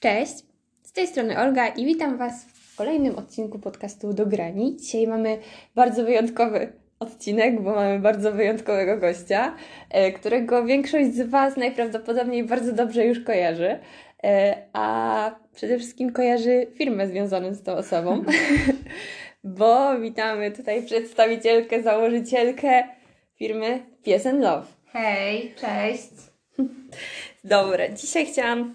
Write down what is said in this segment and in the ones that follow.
Cześć, z tej strony Olga i witam Was w kolejnym odcinku podcastu Do Grani. Dzisiaj mamy bardzo wyjątkowy odcinek, bo mamy bardzo wyjątkowego gościa, e, którego większość z Was najprawdopodobniej bardzo dobrze już kojarzy, e, a przede wszystkim kojarzy firmę związaną z tą osobą, bo witamy tutaj przedstawicielkę, założycielkę firmy Pies and Love. Hej, cześć. Dobra, dzisiaj chciałam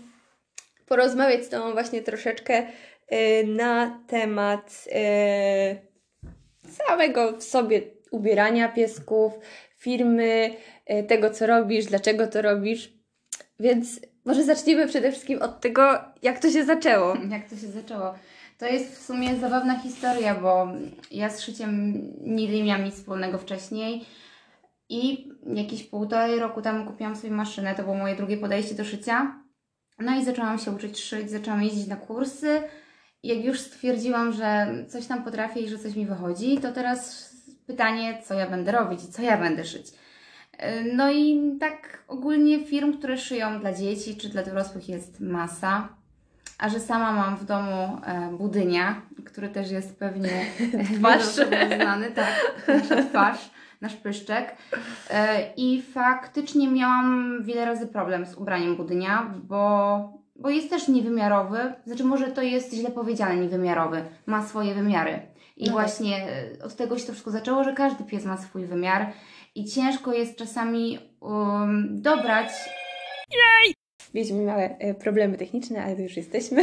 porozmawiać z Tobą właśnie troszeczkę y, na temat y, całego w sobie ubierania piesków, firmy, y, tego co robisz, dlaczego to robisz. Więc może zacznijmy przede wszystkim od tego, jak to się zaczęło. Jak to się zaczęło? To jest w sumie zabawna historia, bo ja z szyciem nigdy nie miałam nic wspólnego wcześniej. I jakieś półtorej roku temu kupiłam sobie maszynę, to było moje drugie podejście do szycia. No i zaczęłam się uczyć szyć, zaczęłam jeździć na kursy. Jak już stwierdziłam, że coś tam potrafię i że coś mi wychodzi, to teraz pytanie, co ja będę robić i co ja będę szyć. No i tak ogólnie firm, które szyją dla dzieci czy dla dorosłych jest masa. A że sama mam w domu e, budynia, który też jest pewnie Twarz. znany, tak, nasza twarz, nasz pyszczek. E, I faktycznie miałam wiele razy problem z ubraniem budynia, bo, bo jest też niewymiarowy. Znaczy, może to jest źle powiedziane, niewymiarowy. Ma swoje wymiary. I No tak. właśnie e, od tego się to wszystko zaczęło, że każdy pies ma swój wymiar. I ciężko jest czasami um, dobrać Mieliśmy małe y, problemy techniczne, ale to już jesteśmy.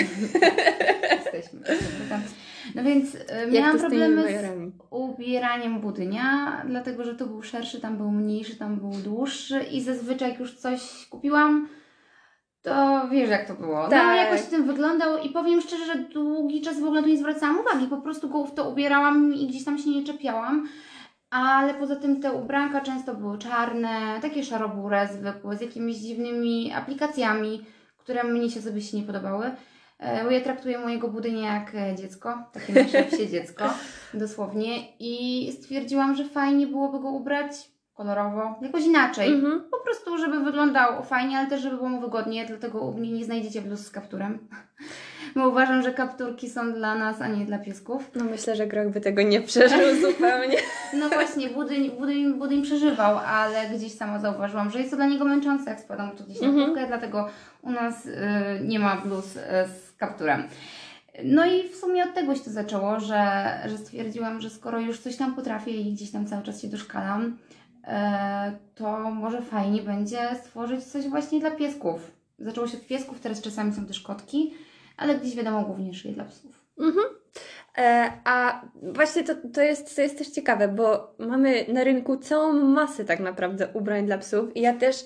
jesteśmy. prawda? No więc e, Jak miałam problemy z ubieraniem budynia, dlatego że tu był szerszy, tam był mniejszy, tam był dłuższy i zazwyczaj jak już coś kupiłam, to wiesz jak to było. No Tak. jakoś tym wyglądał i powiem szczerze, że długi czas w ogóle tu nie zwracałam uwagi, po prostu go w to ubierałam i gdzieś tam się nie czepiałam. Ale poza tym te ubranka często były czarne, takie szarobure zwykłe, z jakimiś dziwnymi aplikacjami, które mnie się sobie się nie podobały. E, Bo ja traktuję mojego budynia jak e, dziecko, takie nasze dziecko, dosłownie. I stwierdziłam, że fajnie byłoby go ubrać kolorowo, jakoś inaczej. Mhm. Po prostu, żeby wyglądał fajnie, ale też, żeby było mu wygodnie, dlatego u mnie nie znajdziecie bluz z kapturem. Bo uważam, że kapturki są dla nas, a nie dla piesków. No myślę, że Grok by tego nie przeżył zupełnie. No właśnie, budyń, budyń, budyń przeżywał, ale gdzieś sama zauważyłam, że jest to dla niego męczące, jak spadam to gdzieś na Mhm. główkę, dlatego u nas y, nie ma bluz y, z kapturem. No i w sumie od tego się to zaczęło, że, że stwierdziłam, że skoro już coś tam potrafię i gdzieś tam cały czas się doszkalam, e, to może fajnie będzie stworzyć coś właśnie dla piesków. Zaczęło się od piesków, teraz czasami są też kotki, ale gdzieś wiadomo głównie szyję dla psów. E, a właśnie to, to, jest, to jest też ciekawe, bo mamy na rynku całą masę tak naprawdę ubrań dla psów i ja też,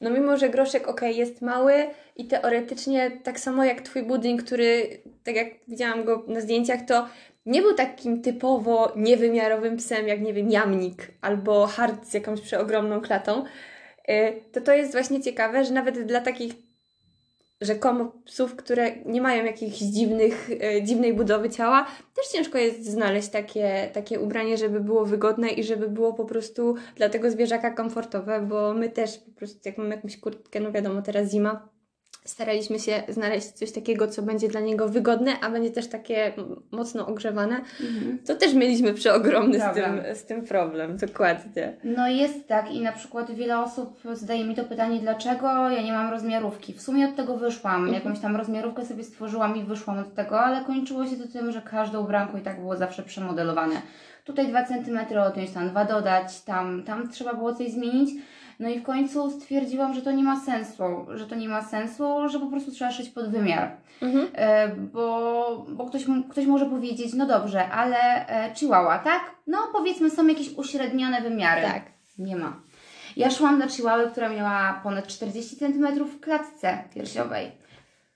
no mimo, że groszek ok, jest mały i teoretycznie tak samo jak Twój budyń, który, tak jak widziałam go na zdjęciach, to nie był takim typowo niewymiarowym psem, jak nie wiem, jamnik albo hard z jakąś przeogromną klatą, e, to to jest właśnie ciekawe, że nawet dla takich rzekomo psów, które nie mają jakichś dziwnych, e, dziwnej budowy ciała, też ciężko jest znaleźć takie, takie ubranie, żeby było wygodne i żeby było po prostu dla tego zwierzaka komfortowe, bo my też po prostu jak mamy jakąś kurtkę, no wiadomo, teraz zima, staraliśmy się znaleźć coś takiego, co będzie dla niego wygodne, a będzie też takie mocno ogrzewane. To też mieliśmy przeogromny z Problem. tym, z tym problem, dokładnie. No jest tak i na przykład wiele osób zadaje mi to pytanie, dlaczego ja nie mam rozmiarówki. W sumie od tego wyszłam, jakąś tam rozmiarówkę sobie stworzyłam i wyszłam od tego, ale kończyło się to tym, że każde ubranko i tak było zawsze przemodelowane. Tutaj 2 cm odjąć, tam 2 dodać, tam, tam trzeba było coś zmienić. No i w końcu stwierdziłam, że to nie ma sensu, że to nie ma sensu, że po prostu trzeba szyć pod wymiar. Mhm. E, bo, bo ktoś, ktoś może powiedzieć, no dobrze, ale e, chihuahua, tak? No powiedzmy są jakieś uśrednione wymiary. Tak. Nie ma. Ja szłam dla chihuahy, która miała ponad 40 cm w klatce piersiowej.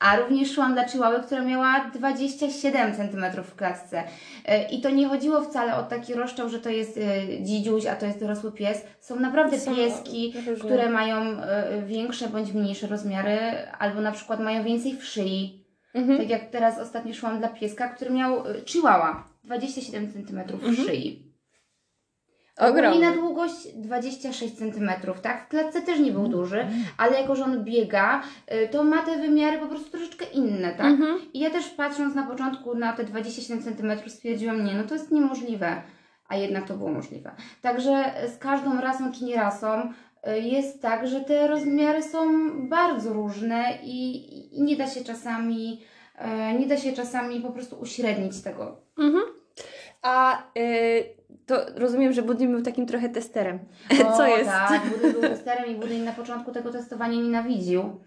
A również szłam dla chihuahy, która miała 27 cm w klatce. E, I to nie chodziło wcale o taki rozczał, że to jest e, dzidziuś, a to jest dorosły pies. Są naprawdę Są pieski, różne. które mają e, większe bądź mniejsze rozmiary, albo na przykład mają więcej w szyi. Mhm. Tak jak teraz ostatnio szłam dla pieska, który miał chihuahua 27 cm w Mhm. szyi. Ogromny. Na długość 26 cm, tak? W klatce też nie był duży, ale jako, że on biega, y, to ma te wymiary po prostu troszeczkę inne, tak? Mhm. I ja też patrząc na początku na te 27 cm stwierdziłam, nie, no to jest niemożliwe, a jednak to było możliwe. Także z każdą rasą czy nie rasą y, jest tak, że te rozmiary są bardzo różne i, i nie da się czasami, y, nie da się czasami po prostu uśrednić tego. Mhm. A y, to rozumiem, że Budyń był takim trochę testerem. O, Co jest? Tak, Budyń był testerem i Budyń na początku tego testowania nienawidził.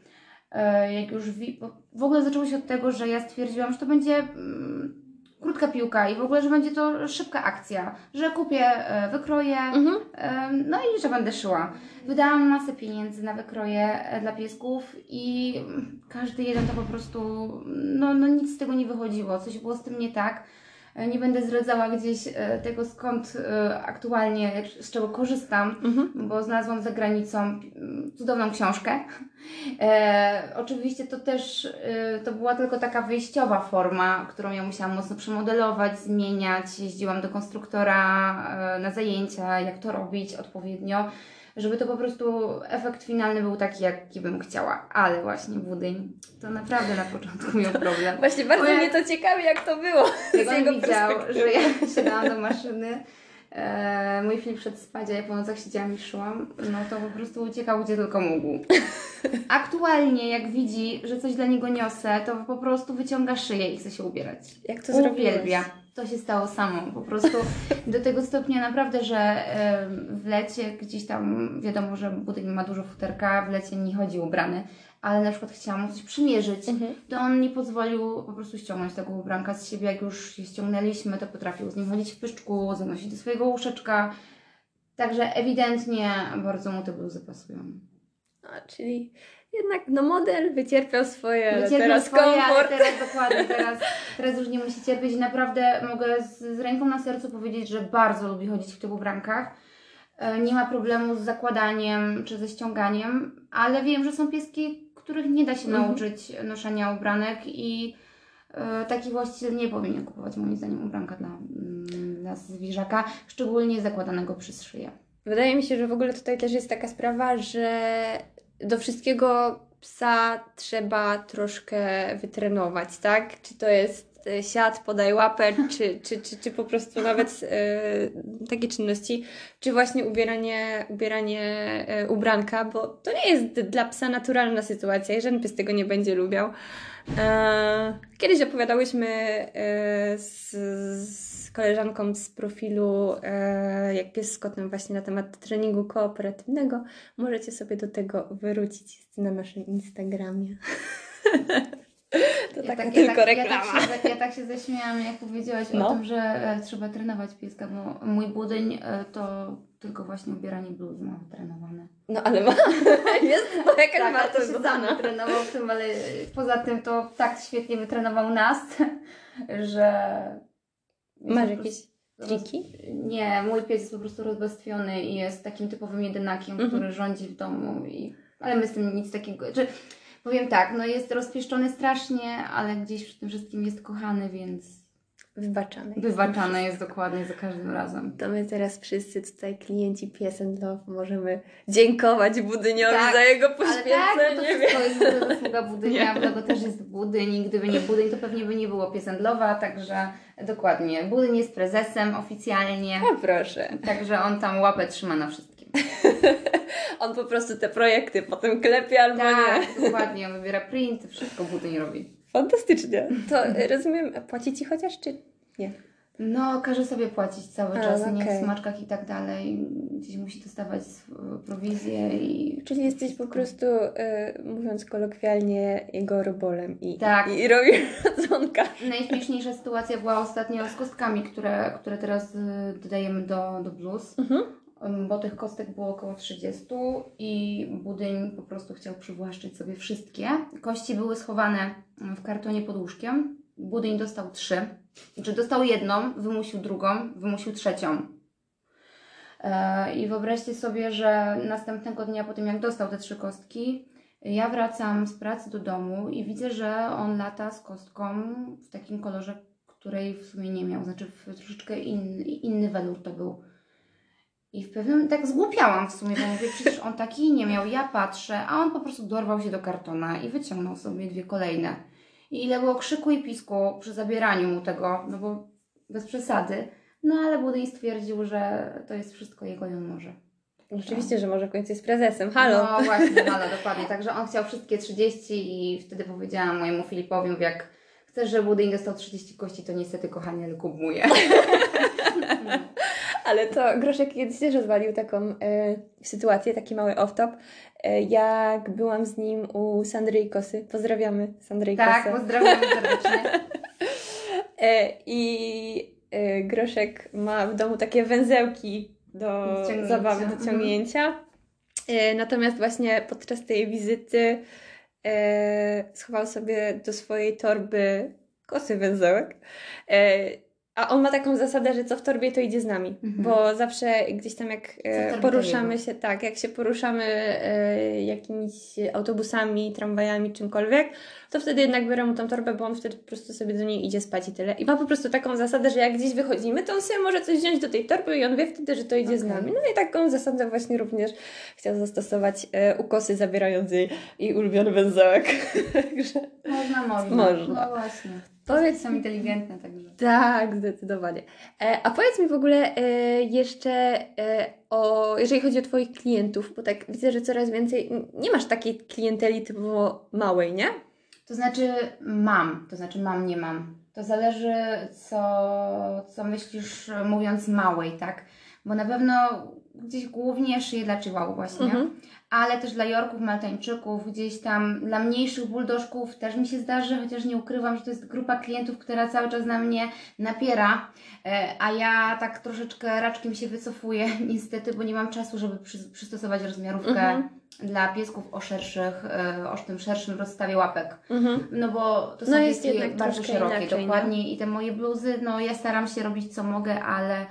E, Jak już wi- w ogóle zaczęło się od tego, że ja stwierdziłam, że to będzie mm, krótka piłka i w ogóle, że będzie to szybka akcja, że kupię e, wykroję, Mhm. e, no i że będę szyła. Wydałam masę pieniędzy na wykroje dla piesków i mm, każdy jeden to po prostu, no, no nic z tego nie wychodziło, coś było z tym nie tak. E, Nie będę zdradzała gdzieś e, tego, skąd e, aktualnie, z czego korzystam, Mhm. bo znalazłam za granicą cudowną książkę. E, oczywiście to też to była tylko taka wyjściowa forma, którą ja musiałam mocno przemodelować, zmieniać. Jeździłam do konstruktora na zajęcia, jak to robić odpowiednio, żeby to po prostu efekt finalny był taki, jaki bym chciała. Ale właśnie budyń to naprawdę na początku miał problem. Właśnie bardzo Moja- mnie to ciekawi, jak to było. Jak on widział, że ja siadałam do maszyny, e, mój Filip szedł spać, a ja po nocach siedziałam i szyłam, no to po prostu uciekał gdzie tylko mógł. Aktualnie jak widzi, że coś dla niego niosę, to po prostu wyciąga szyję i chce się ubierać. Jak to zrobiłeś? Uwielbia. To się stało samo. Po prostu do tego stopnia naprawdę, że w lecie gdzieś tam wiadomo, że budyń ma dużo futerka, w lecie nie chodzi ubrany, ale na przykład chciałam coś przymierzyć, Mhm. to on nie pozwolił po prostu ściągnąć tego ubranka z siebie. Jak już się ściągnęliśmy, to potrafił z nim chodzić w pyszczku, zanosić do swojego łóżeczka. Także ewidentnie bardzo mu te bluzy pasują. A, czyli jednak no model wycierpiał swoje, ale Wycierpiał teraz swoje, ale komfort. teraz dokładnie, teraz, teraz już nie musi cierpieć i naprawdę mogę z, z ręką na sercu powiedzieć, że bardzo lubi chodzić w tych ubrankach. E, Nie ma problemu z zakładaniem czy ze ściąganiem, ale wiem, że są pieski, których nie da się Mhm. nauczyć noszenia ubranek i e, taki właściciel nie powinien kupować moim zdaniem ubranka dla, mm, dla zwierzaka, szczególnie zakładanego przez szyję. Wydaje mi się, że w ogóle tutaj też jest taka sprawa, że do wszystkiego psa trzeba troszkę wytrenować, tak? Czy to jest e, siad, podaj łapę, czy, czy, czy, czy po prostu nawet e, takie czynności, czy właśnie ubieranie, ubieranie e, ubranka, bo to nie jest dla psa naturalna sytuacja i żaden pies tego nie będzie lubiał. E, kiedyś opowiadałyśmy z, z koleżanką z profilu e, Jak pies z kotem właśnie na temat treningu kooperatywnego. Możecie sobie do tego wrócić. Jest na naszym Instagramie. to taka tylko ja reklama. tak, się, ja tak się zaśmiałam, jak powiedziałaś No. o tym, że e, trzeba trenować pieska, bo mój budyń e, to tylko właśnie ubieranie bluz ma trenowane. No ale ma, jest to jakaś Tak, to wartość się sam dodana. trenował w tym, ale poza tym to tak świetnie wytrenował nas, że... Masz jakieś triki? Nie, mój pies jest po prostu rozbestwiony i jest takim typowym jedynakiem, Mhm. który rządzi w domu, i... ale my z tym nic takiego... Czy... Powiem tak, no jest rozpieszczony strasznie, ale gdzieś przy tym wszystkim jest kochany, więc Wybaczamy. wybaczane jest dokładnie za każdym razem. To my teraz wszyscy tutaj klienci and Love możemy dziękować Budyniowi Tak, za jego Ale tak, bo to poświęcenie. wszystko jest zasługa budynia, Nie. bo to też jest budyń gdyby nie budyń, to pewnie by nie było piesendlowa, także dokładnie. Budyń jest prezesem oficjalnie, O proszę. także on tam łapę trzyma na wszystkim. On po prostu te projekty potem klepie albo nie. Tak, dokładnie, on wybiera print, wszystko budyń robi. Fantastycznie. To y, rozumiem, płaci Ci chociaż, czy nie? No, każe sobie płacić cały A, czas, nie okej. w smaczkach i tak dalej. Gdzieś musi dostawać prowizję i... Czyli jesteś po prostu, y, mówiąc kolokwialnie, jego robolem i, Tak. i, i robisz radzonka. Najśmieszniejsza sytuacja była ostatnio z kostkami, które, które teraz y, dodajemy do, do bluz. Mhm. Bo tych kostek było około 30 i budyń po prostu chciał przywłaszczyć sobie wszystkie. Kości były schowane w kartonie pod łóżkiem. Budyń dostał trzy. Znaczy dostał jedną, wymusił drugą, wymusił trzecią. E, I wyobraźcie sobie, że następnego dnia po tym jak dostał te trzy kostki, ja wracam z pracy do domu i widzę, że on lata z kostką w takim kolorze, której w sumie nie miał. Znaczy w troszeczkę inny, inny welur to był. I w pewnym tak zgłupiałam w sumie, bo mówię, przecież on takiej nie miał. Ja patrzę, a on po prostu dorwał się do kartona i wyciągnął sobie dwie kolejne. I ile było krzyku i pisku przy zabieraniu mu tego, no bo bez przesady. No ale budyń stwierdził, że to jest wszystko jego i on może. Oczywiście, że może w końcu jest prezesem. Halo. No właśnie, halo, dokładnie. Także on chciał wszystkie 30 i wtedy powiedziałam mojemu Filipowi, mówię, jak chcesz, żeby budyń dostał 30 kości, to niestety, kochanie, ale moje. Ale to Groszek kiedyś też rozwalił taką e, sytuację, taki mały off-top, e, jak byłam z nim u Sandry i Kosy. Pozdrawiamy Sandrę i Tak, Kosę. pozdrawiam serdecznie. E, I e, Groszek ma w domu takie węzełki do zabawy, do Mhm. ciągnięcia. E, Natomiast właśnie podczas tej wizyty e, schował sobie do swojej torby kosy węzełek. A on ma taką zasadę, że co w torbie, to idzie z nami. Mhm. Bo zawsze gdzieś tam jak e, poruszamy się, tak, jak się poruszamy e, jakimiś autobusami, tramwajami, czymkolwiek, to wtedy jednak biorę mu tą torbę, bo on wtedy po prostu sobie do niej idzie spać i tyle. I ma po prostu taką zasadę, że jak gdzieś wychodzimy, to on sobie może coś wziąć do tej torby i on wie wtedy, że to idzie z Okej. nami. No i taką zasadę właśnie również chciał zastosować e, u kosy zabierającej jej ulubiony węzełek. Można, można. Można. No właśnie. Powiedz Są inteligentne, także. tak, zdecydowanie. E, a powiedz mi w ogóle e, jeszcze e, o, jeżeli chodzi o Twoich klientów, bo tak widzę, że coraz więcej, nie masz takiej klienteli typowo małej, nie? To znaczy mam, to znaczy mam, nie mam. To zależy, co, co myślisz, mówiąc małej, tak? Bo na pewno gdzieś głównie szyję dla chihuahua właśnie, Mhm. Ale też dla jorków, maltańczyków, gdzieś tam dla mniejszych buldożków też mi się zdarzy, chociaż nie ukrywam, że to jest grupa klientów, która cały czas na mnie napiera, e, a ja tak troszeczkę raczkiem się wycofuję niestety, bo nie mam czasu, żeby przy, przystosować rozmiarówkę Mhm. dla piesków o szerszych, e, o tym szerszym rozstawie łapek. Mhm. No bo to są No jest pieski bardzo szerokie, inaczej, dokładnie. I te moje bluzy, no ja staram się robić co mogę, ale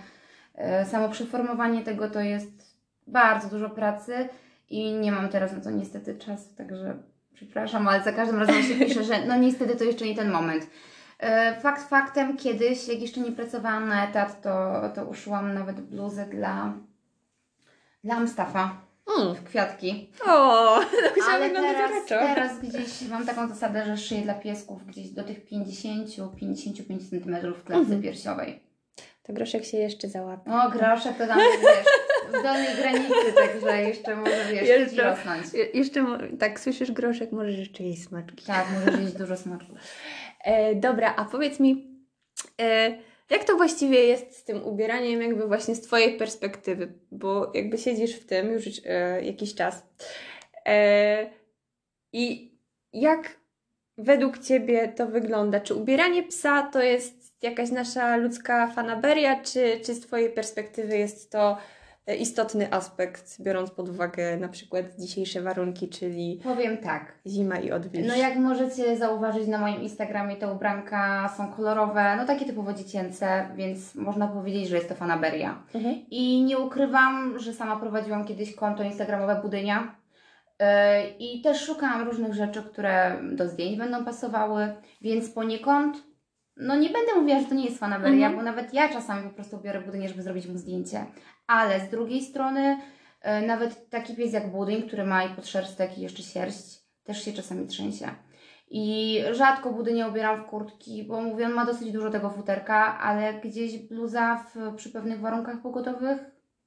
e, samo przeformowanie tego to jest bardzo dużo pracy i nie mam teraz na to niestety czasu, także przepraszam, ale za każdym razem się pisze, że no niestety to jeszcze nie ten moment. E, Fakt faktem, kiedyś, jak jeszcze nie pracowałam na etat, to, to uszyłam nawet bluzę dla, dla Amstafa Mm. w kwiatki. O, Ale teraz, teraz gdzieś mam taką zasadę, że szyję dla piesków gdzieś do tych 50-55 cm w klatce Mhm. piersiowej. To groszek się jeszcze załapie. O, groszek to tam wiesz, dolnej granicy, także jeszcze może wiesz, Jeszcze. rosnąć. Je- Jeszcze, tak, słyszysz groszek, możesz jeszcze jeść smaczki. Tak, możesz jeść dużo smaczków. E, dobra, a powiedz mi, e, jak to właściwie jest z tym ubieraniem, jakby właśnie z Twojej perspektywy? Bo jakby siedzisz w tym już e, jakiś czas. E, I jak według Ciebie to wygląda? Czy ubieranie psa to jest jakaś nasza ludzka fanaberia, czy, czy z Twojej perspektywy jest to istotny aspekt, biorąc pod uwagę na przykład dzisiejsze warunki, czyli Powiem tak. zima i odwilż? No jak możecie zauważyć na moim Instagramie, te ubranka są kolorowe, no takie typowo dziecięce, więc można powiedzieć, że jest to fanaberia. Mhm. I nie ukrywam, że sama prowadziłam kiedyś konto instagramowe Budynia. Yy, I też szukałam różnych rzeczy, które do zdjęć będą pasowały, więc poniekąd, no nie będę mówiła, że to nie jest fanaberia, Mhm. bo nawet ja czasami po prostu biorę budynię, żeby zrobić mu zdjęcie. Ale z drugiej strony, yy, nawet taki pies jak budyń, który ma i podszerstek i jeszcze sierść, też się czasami trzęsie. I rzadko budynię ubieram w kurtki, bo mówię, on ma dosyć dużo tego futerka, ale gdzieś bluza w, przy pewnych warunkach pogodowych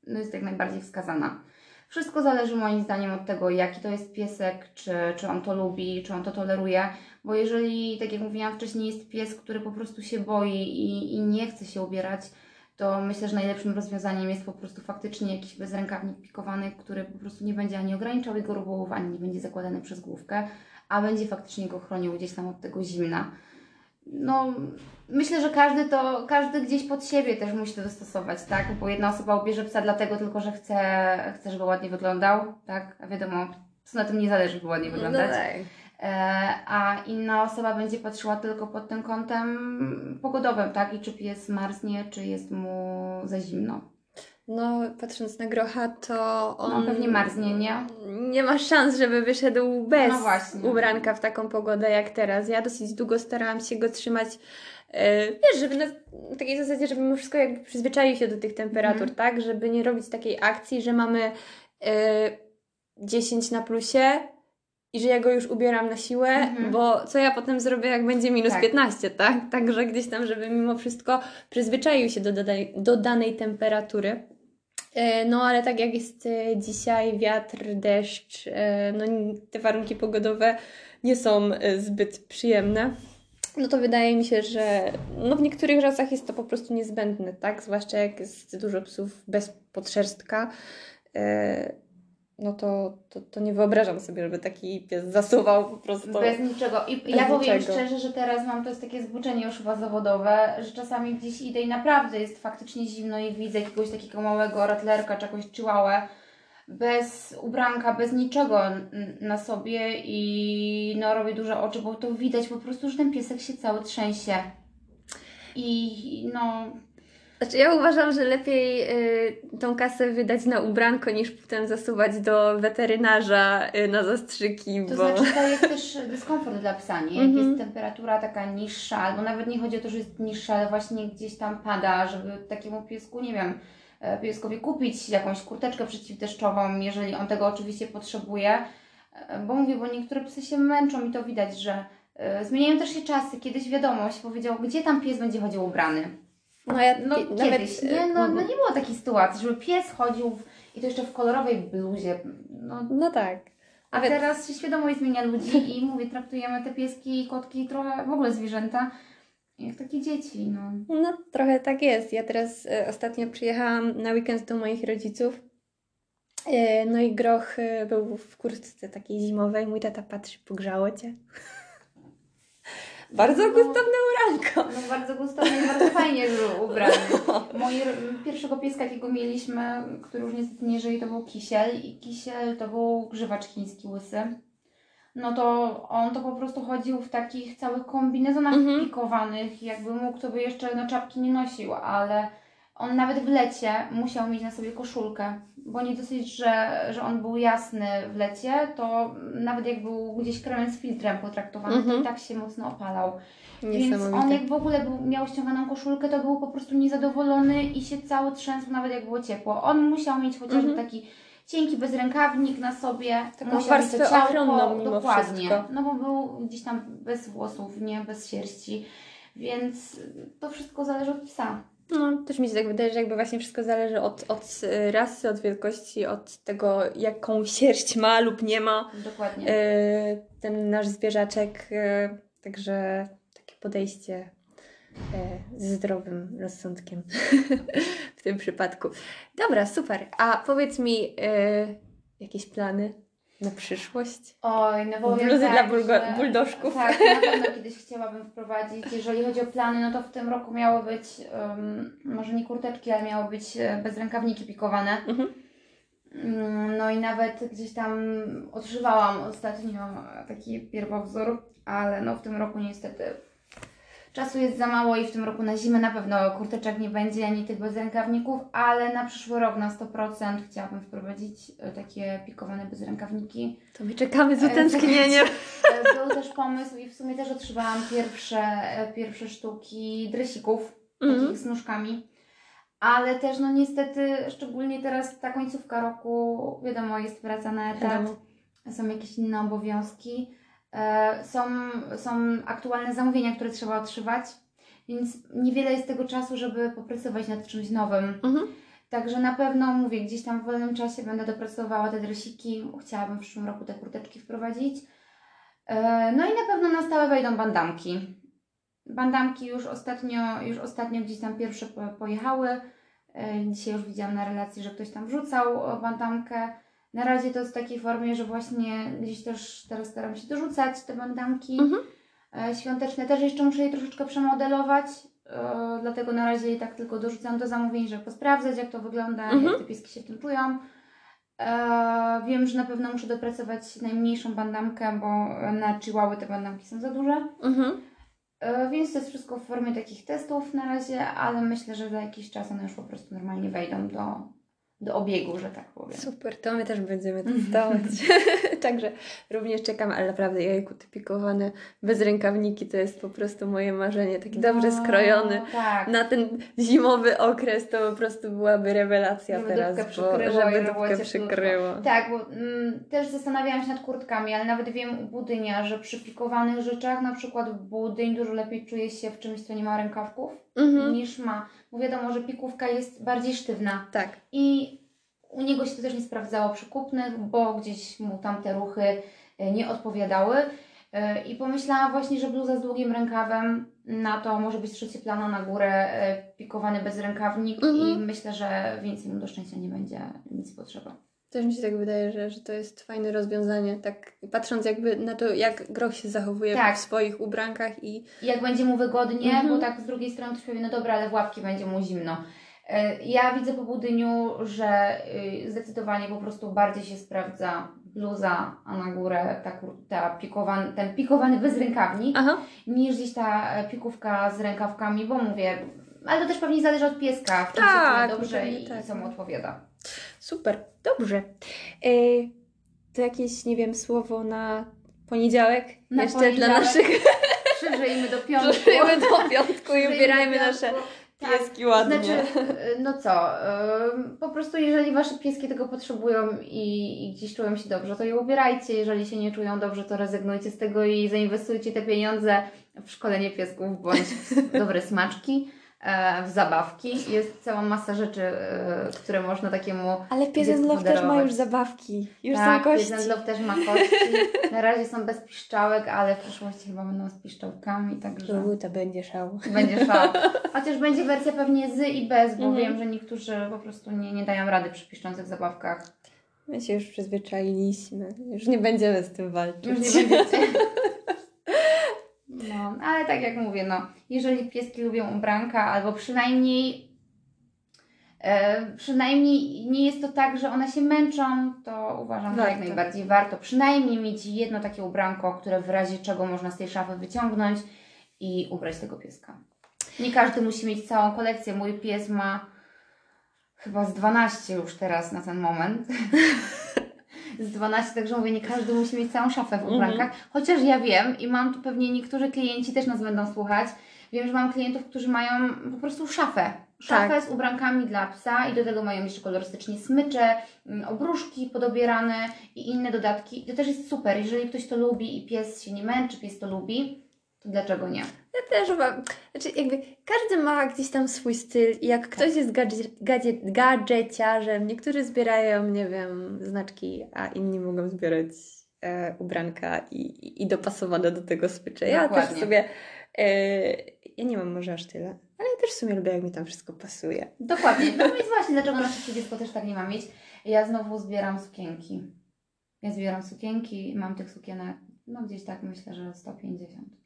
no jest jak najbardziej wskazana. Wszystko zależy moim zdaniem od tego, jaki to jest piesek, czy, czy on to lubi, czy on to toleruje, bo jeżeli, tak jak mówiłam wcześniej, jest pies, który po prostu się boi i, i nie chce się ubierać, to myślę, że najlepszym rozwiązaniem jest po prostu faktycznie jakiś bezrękawnik pikowany, który po prostu nie będzie ani ograniczał jego ruchów, ani nie będzie zakładany przez główkę, a będzie faktycznie go chronił gdzieś tam od tego zimna. No, myślę, że każdy to, każdy gdzieś pod siebie też musi to dostosować, tak? Bo jedna osoba ubierze psa dlatego tylko, że chce, chce żeby ładnie wyglądał, tak? A wiadomo, co na tym nie zależy, żeby ładnie wyglądać. No tak. E, a inna osoba będzie patrzyła tylko pod tym kątem pogodowym, tak? I czy pies marznie, czy jest mu za zimno. No patrząc na grocha, to on... No pewnie marznie, nie? Nie ma szans, żeby wyszedł bez No właśnie. ubranka w taką pogodę jak teraz. Ja dosyć długo starałam się go trzymać, e, wiesz, żeby na, takiej zasadzie, żeby mimo wszystko jakby przyzwyczaił się do tych temperatur, Mhm. tak? Żeby nie robić takiej akcji, że mamy e, 10 na plusie i że ja go już ubieram na siłę, Mhm. bo co ja potem zrobię, jak będzie minus Tak. 15, tak? Także gdzieś tam, żeby mimo wszystko przyzwyczaił się do, do danej temperatury. E, No, ale tak jak jest e, dzisiaj, wiatr, deszcz, e, no te warunki pogodowe nie są zbyt przyjemne. No to wydaje mi się, że no w niektórych rasach jest to po prostu niezbędne, tak? Zwłaszcza jak jest dużo psów bez podszerstka. No to, to, to nie wyobrażam sobie, żeby taki pies zasuwał po prostu. Bez niczego. I Bez ja powiem niczego. szczerze, że teraz mam to jest takie zboczenie już chyba zawodowe, że czasami gdzieś idę i naprawdę jest faktycznie zimno i widzę jakiegoś takiego małego ratlerka czy jakąś chihuahua bez ubranka, bez niczego na sobie i no robię duże oczy, bo to widać po prostu, że ten piesek się cały trzęsie. I no, Znaczy, ja uważam, że lepiej y, tą kasę wydać na ubranko, niż potem zasuwać do weterynarza y, na zastrzyki, To bo... znaczy to jest też dyskomfort dla psa, nie? Jak Mhm. jest temperatura taka niższa, albo nawet nie chodzi o to, że jest niższa, ale właśnie gdzieś tam pada, żeby takiemu piesku, nie wiem, e, pieskowi kupić jakąś kurteczkę przeciwdeszczową, jeżeli on tego oczywiście potrzebuje. E, Bo mówię, bo niektóre psy się męczą i to widać, że e, zmieniają też się czasy. Kiedyś wiadomo, się powiedział, gdzie tam pies będzie chodził ubrany. No, ja No kiedyś, y, nie? No, no nie było takiej sytuacji, żeby pies chodził w, i to jeszcze w kolorowej bluzie. No, no tak. a Nawet- teraz się świadomość zmienia ludzi i mówię, traktujemy te pieski i kotki trochę w ogóle zwierzęta jak takie dzieci, no. No, trochę tak jest. Ja teraz e, ostatnio przyjechałam na weekend do moich rodziców. E, no i groch był w kurtce takiej zimowej. Mój tata patrzy, pogrzało cię. Bardzo No. gustowne ubranko. No bardzo gustowny i bardzo fajnie był ubrany. Moi, pierwszego pieska, jakiego mieliśmy, który już niestety nie żyje, to był Kisiel i Kisiel to był grzywacz chiński łysy. No to on to po prostu chodził w takich całych kombinezonach Mhm. pikowanych, jakby mógł, to by jeszcze no, czapki nie nosił, ale on nawet w lecie musiał mieć na sobie koszulkę, bo nie dosyć, że, że on był jasny w lecie, to nawet jak był gdzieś kremem z filtrem potraktowany, to Mhm. i tak się mocno opalał. Więc on jak w ogóle był, miał ściąganą koszulkę, to był po prostu niezadowolony i się cały trzęsł, nawet jak było ciepło. On musiał mieć chociażby Mhm. taki cienki bezrękawnik na sobie. Taką musiał warstwę mieć to ciałko, ochronną mimo Dokładnie. wszystko. No bo był gdzieś tam bez włosów, nie bez sierści. Więc to wszystko zależy od psa. No, też mi się tak wydaje, że jakby właśnie wszystko zależy od, od e, rasy, od wielkości, od tego, jaką sierść ma lub nie ma Dokładnie. e, ten nasz zwierzaczek. e, Także takie podejście e, z zdrowym rozsądkiem w tym przypadku. Dobra, super. A powiedz mi, jakieś plany na przyszłość? Oj, no powiem Bluzy tak, dla bulgo- że- buldożków. Tak, na pewno kiedyś chciałabym wprowadzić. Jeżeli chodzi o plany, no to w tym roku miało być, em, może nie kurteczki, ale miało być e, bezrękawniki pikowane. Mhm. Mm, No i nawet gdzieś tam odszywałam ostatnio taki pierwowzór, ale no w tym roku niestety czasu jest za mało i w tym roku na zimę na pewno kurteczek nie będzie, ani tych bezrękawników, ale na przyszły rok na 100% chciałabym wprowadzić e, takie pikowane bezrękawniki. To my czekamy z E, utęsknieniem. E, Był też pomysł i w sumie też otrzymałam pierwsze, e, pierwsze sztuki dresików, Mhm. takich z nóżkami. Ale też no niestety, szczególnie teraz ta końcówka roku, wiadomo, jest praca na etat, Wiadomo. są jakieś inne obowiązki, e, są, są aktualne zamówienia, które trzeba otrzymać, więc niewiele jest tego czasu, żeby popracować nad czymś nowym. Mhm. Także na pewno mówię, gdzieś tam w wolnym czasie będę dopracowała te dresiki. Chciałabym w przyszłym roku te kurteczki wprowadzić. E, No i na pewno na stałe wejdą bandamki. Bandamki już ostatnio, już ostatnio gdzieś tam pierwsze po- pojechały. E, Dzisiaj już widziałam na relacji, że ktoś tam wrzucał e, bandamkę. Na razie to jest w takiej formie, że właśnie gdzieś też teraz staram się dorzucać te bandamki. Mhm. E, Świąteczne też jeszcze muszę je troszeczkę przemodelować, e, dlatego na razie je tak tylko dorzucam do zamówień, żeby posprawdzać jak to wygląda, Mhm. jak te pieski się w tym czują. E, wiem, że na pewno muszę dopracować najmniejszą bandamkę, bo na chihuahy te bandamki są za duże. Mhm. Więc to jest wszystko w formie takich testów na razie, ale myślę, że za jakiś czas one już po prostu normalnie wejdą do, do obiegu, że tak powiem. Super, to my też będziemy testować. Także również czekam, ale naprawdę jajku typikowane bez rękawniki to jest po prostu moje marzenie. Taki dobrze No, skrojony. Tak. Na ten zimowy okres to po prostu byłaby rewelacja Żeby teraz, bo, żeby dupkę przykryło. Tak, bo mm, też zastanawiałam się nad kurtkami, ale nawet wiem u budynia, że przy pikowanych rzeczach, na przykład budyń dużo lepiej czuje się w czymś, co nie ma rękawków, Mhm. niż ma. Bo wiadomo, że pikówka jest bardziej sztywna. Tak. I u niego się to też nie sprawdzało przy kupnych, bo gdzieś mu tam te ruchy e, nie odpowiadały. E, I pomyślałam właśnie, że bluza z długim rękawem na to może być trzecie plano na górę, e, pikowany bez rękawnik Mhm. i myślę, że więcej mu do szczęścia nie będzie nic potrzeba. Też mi się tak wydaje, że, że to jest fajne rozwiązanie, tak patrząc jakby na to, jak groch się zachowuje Tak. w swoich ubrankach i I jak będzie mu wygodnie, Mhm. bo tak z drugiej strony ktoś powie, no dobra, ale w łapki będzie mu zimno. E, Ja widzę po budyniu, że y, zdecydowanie po prostu bardziej się sprawdza bluza, a na górę ta, ta pikowan, ten pikowany bezrękawnik, Aha, niż gdzieś ta e, pikówka z rękawkami, bo mówię, ale to też pewnie zależy od pieska, w czym Tak, się dobrze i, tak. co mu odpowiada. super, dobrze. E, to jakieś, nie wiem, słowo na poniedziałek? Na Jeszcze dla poniedziałek. naszych Przyjrzyjmy do piątku. Żyjemy do piątku i ubierajmy nasze. Tak. pieski ładnie. Znaczy, y, no co, po prostu jeżeli Wasze pieski tego potrzebują i, i gdzieś czują się dobrze, to je ubierajcie. Jeżeli się nie czują dobrze, to rezygnujcie z tego i zainwestujcie te pieniądze w szkolenie piesków bądź w dobre smaczki, e, w zabawki. Jest cała masa rzeczy, e, które można takiemu Ale Pies Love też ma już zabawki, już tak, są kości. Pies Love też ma kości. Na razie są bez piszczałek, ale w przyszłości chyba będą z piszczałkami, także... Uuu, to będzie szał. Będzie szał. Chociaż będzie wersja pewnie z i bez, bo Mhm. wiem, że niektórzy po prostu nie, nie dają rady przy piszczących zabawkach. My się już przyzwyczailiśmy, już nie będziemy z tym walczyć. Już nie będziecie. No, ale tak jak mówię, no, jeżeli pieski lubią ubranka, albo przynajmniej e, przynajmniej nie jest to tak, że one się męczą, to uważam, że jak najbardziej warto przynajmniej mieć jedno takie ubranko, które w razie czego można z tej szafy wyciągnąć i ubrać tego pieska. Nie każdy musi mieć całą kolekcję. Mój pies ma chyba z 12 już teraz na ten moment. z 12, także mówię, nie każdy musi mieć całą szafę w ubrankach. Chociaż ja wiem i mam tu pewnie niektórzy klienci też nas będą słuchać. Wiem, że mam klientów, którzy mają po prostu szafę. Szafę Tak. z ubrankami dla psa i do tego mają jeszcze kolorystycznie smycze, mm, obruszki podobierane i inne dodatki. To też jest super. Jeżeli ktoś to lubi i pies się nie męczy, pies to lubi, dlaczego nie? Ja też mam, znaczy jakby każdy ma gdzieś tam swój styl i jak ktoś jest gadże, gadże, gadżeciarzem, niektórzy zbierają, nie wiem, znaczki, a inni mogą zbierać e, ubranka i, i, i dopasowane do tego smycze. Ja też Dokładnie. sobie, e, ja nie mam może aż tyle, ale ja też w sumie lubię, jak mi tam wszystko pasuje. Dokładnie. No więc właśnie, dlaczego nasze dziecko też tak nie ma mieć. Ja znowu zbieram sukienki. Ja zbieram sukienki, mam tych sukienek, no gdzieś tak myślę, że 150.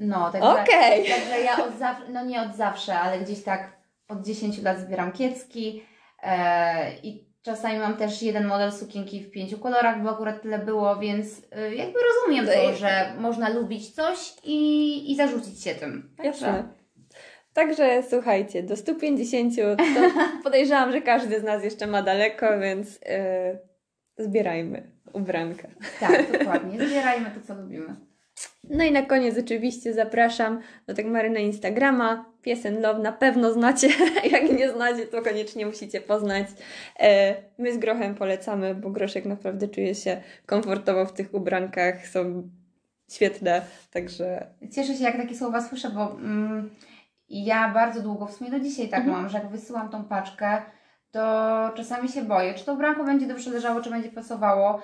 No, także, Okej. także ja od zawsze, no nie od zawsze, ale gdzieś tak od 10 lat zbieram kiecki e, i czasami mam też jeden model sukienki w pięciu kolorach, bo akurat tyle było, więc e, jakby rozumiem To to, jest- że można lubić coś i, i zarzucić się tym. Jasne. Także słuchajcie, do 150 to podejrzewam, że każdy z nas jeszcze ma daleko, więc e, zbierajmy ubranka. Tak, dokładnie. Zbierajmy to, co lubimy. No i na koniec oczywiście zapraszam do Dagmary na Instagrama. Pies and Love na pewno znacie. Jak nie znacie, to koniecznie musicie poznać. E, my z Grochem polecamy, bo Groszek naprawdę czuje się komfortowo w tych ubrankach. Są świetne, także Cieszę się, jak takie słowa słyszę, bo mm, ja bardzo długo, w sumie do dzisiaj tak Mhm. mam, że jak wysyłam tą paczkę, to czasami się boję, czy to ubranko będzie dobrze leżało, czy będzie pasowało.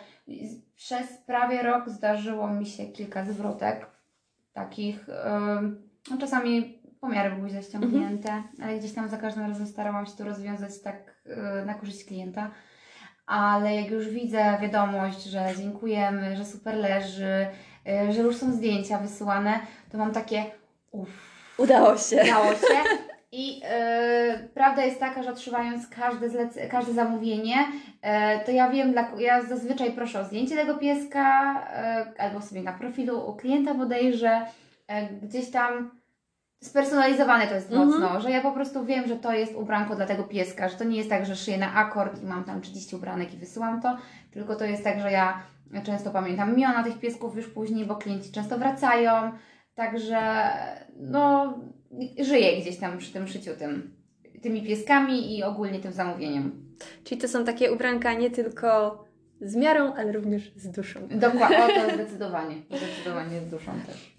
Przez prawie rok zdarzyło mi się kilka zwrotek takich, no czasami pomiary były źle ściągnięte, ale gdzieś tam za każdym razem starałam się to rozwiązać tak y, na korzyść klienta. Ale jak już widzę wiadomość, że dziękujemy, że super leży, y, że już są zdjęcia wysyłane, to mam takie uff, udało się. Udało się. I e, prawda jest taka, że otrzymając każde, zlec- każde zamówienie, e, to ja wiem, dla, ja zazwyczaj proszę o zdjęcie tego pieska, e, albo sobie na profilu u klienta bodajże, gdzieś tam spersonalizowane to jest Mhm. mocno, że ja po prostu wiem, że to jest ubranko dla tego pieska, że to nie jest tak, że szyję na akord i mam tam 30 ubranek i wysyłam to, tylko to jest tak, że ja często pamiętam imiona tych piesków już później, bo klienci często wracają, także no żyję gdzieś tam przy tym szyciu tym, tymi pieskami i ogólnie tym zamówieniem. Czyli to są takie ubranka nie tylko z miarą, ale również z duszą. Dokładnie, o to zdecydowanie, zdecydowanie z duszą też.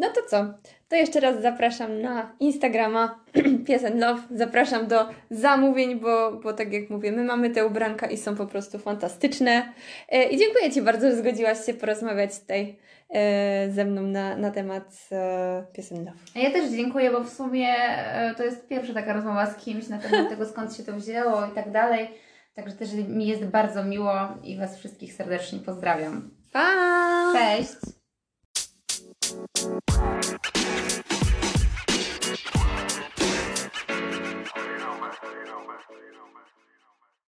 No to co? To jeszcze raz zapraszam na Instagrama Pies Love. Zapraszam do zamówień, bo, bo tak jak mówię, my mamy te ubranka i są po prostu fantastyczne. E, I dziękuję Ci bardzo, że zgodziłaś się porozmawiać tutaj e, ze mną na, na temat e, Pies Love. Ja też dziękuję, bo w sumie to jest pierwsza taka rozmowa z kimś na temat tego, skąd się to wzięło i tak dalej. Także też mi jest bardzo miło i Was wszystkich serdecznie pozdrawiam. Pa! Cześć! Thank you.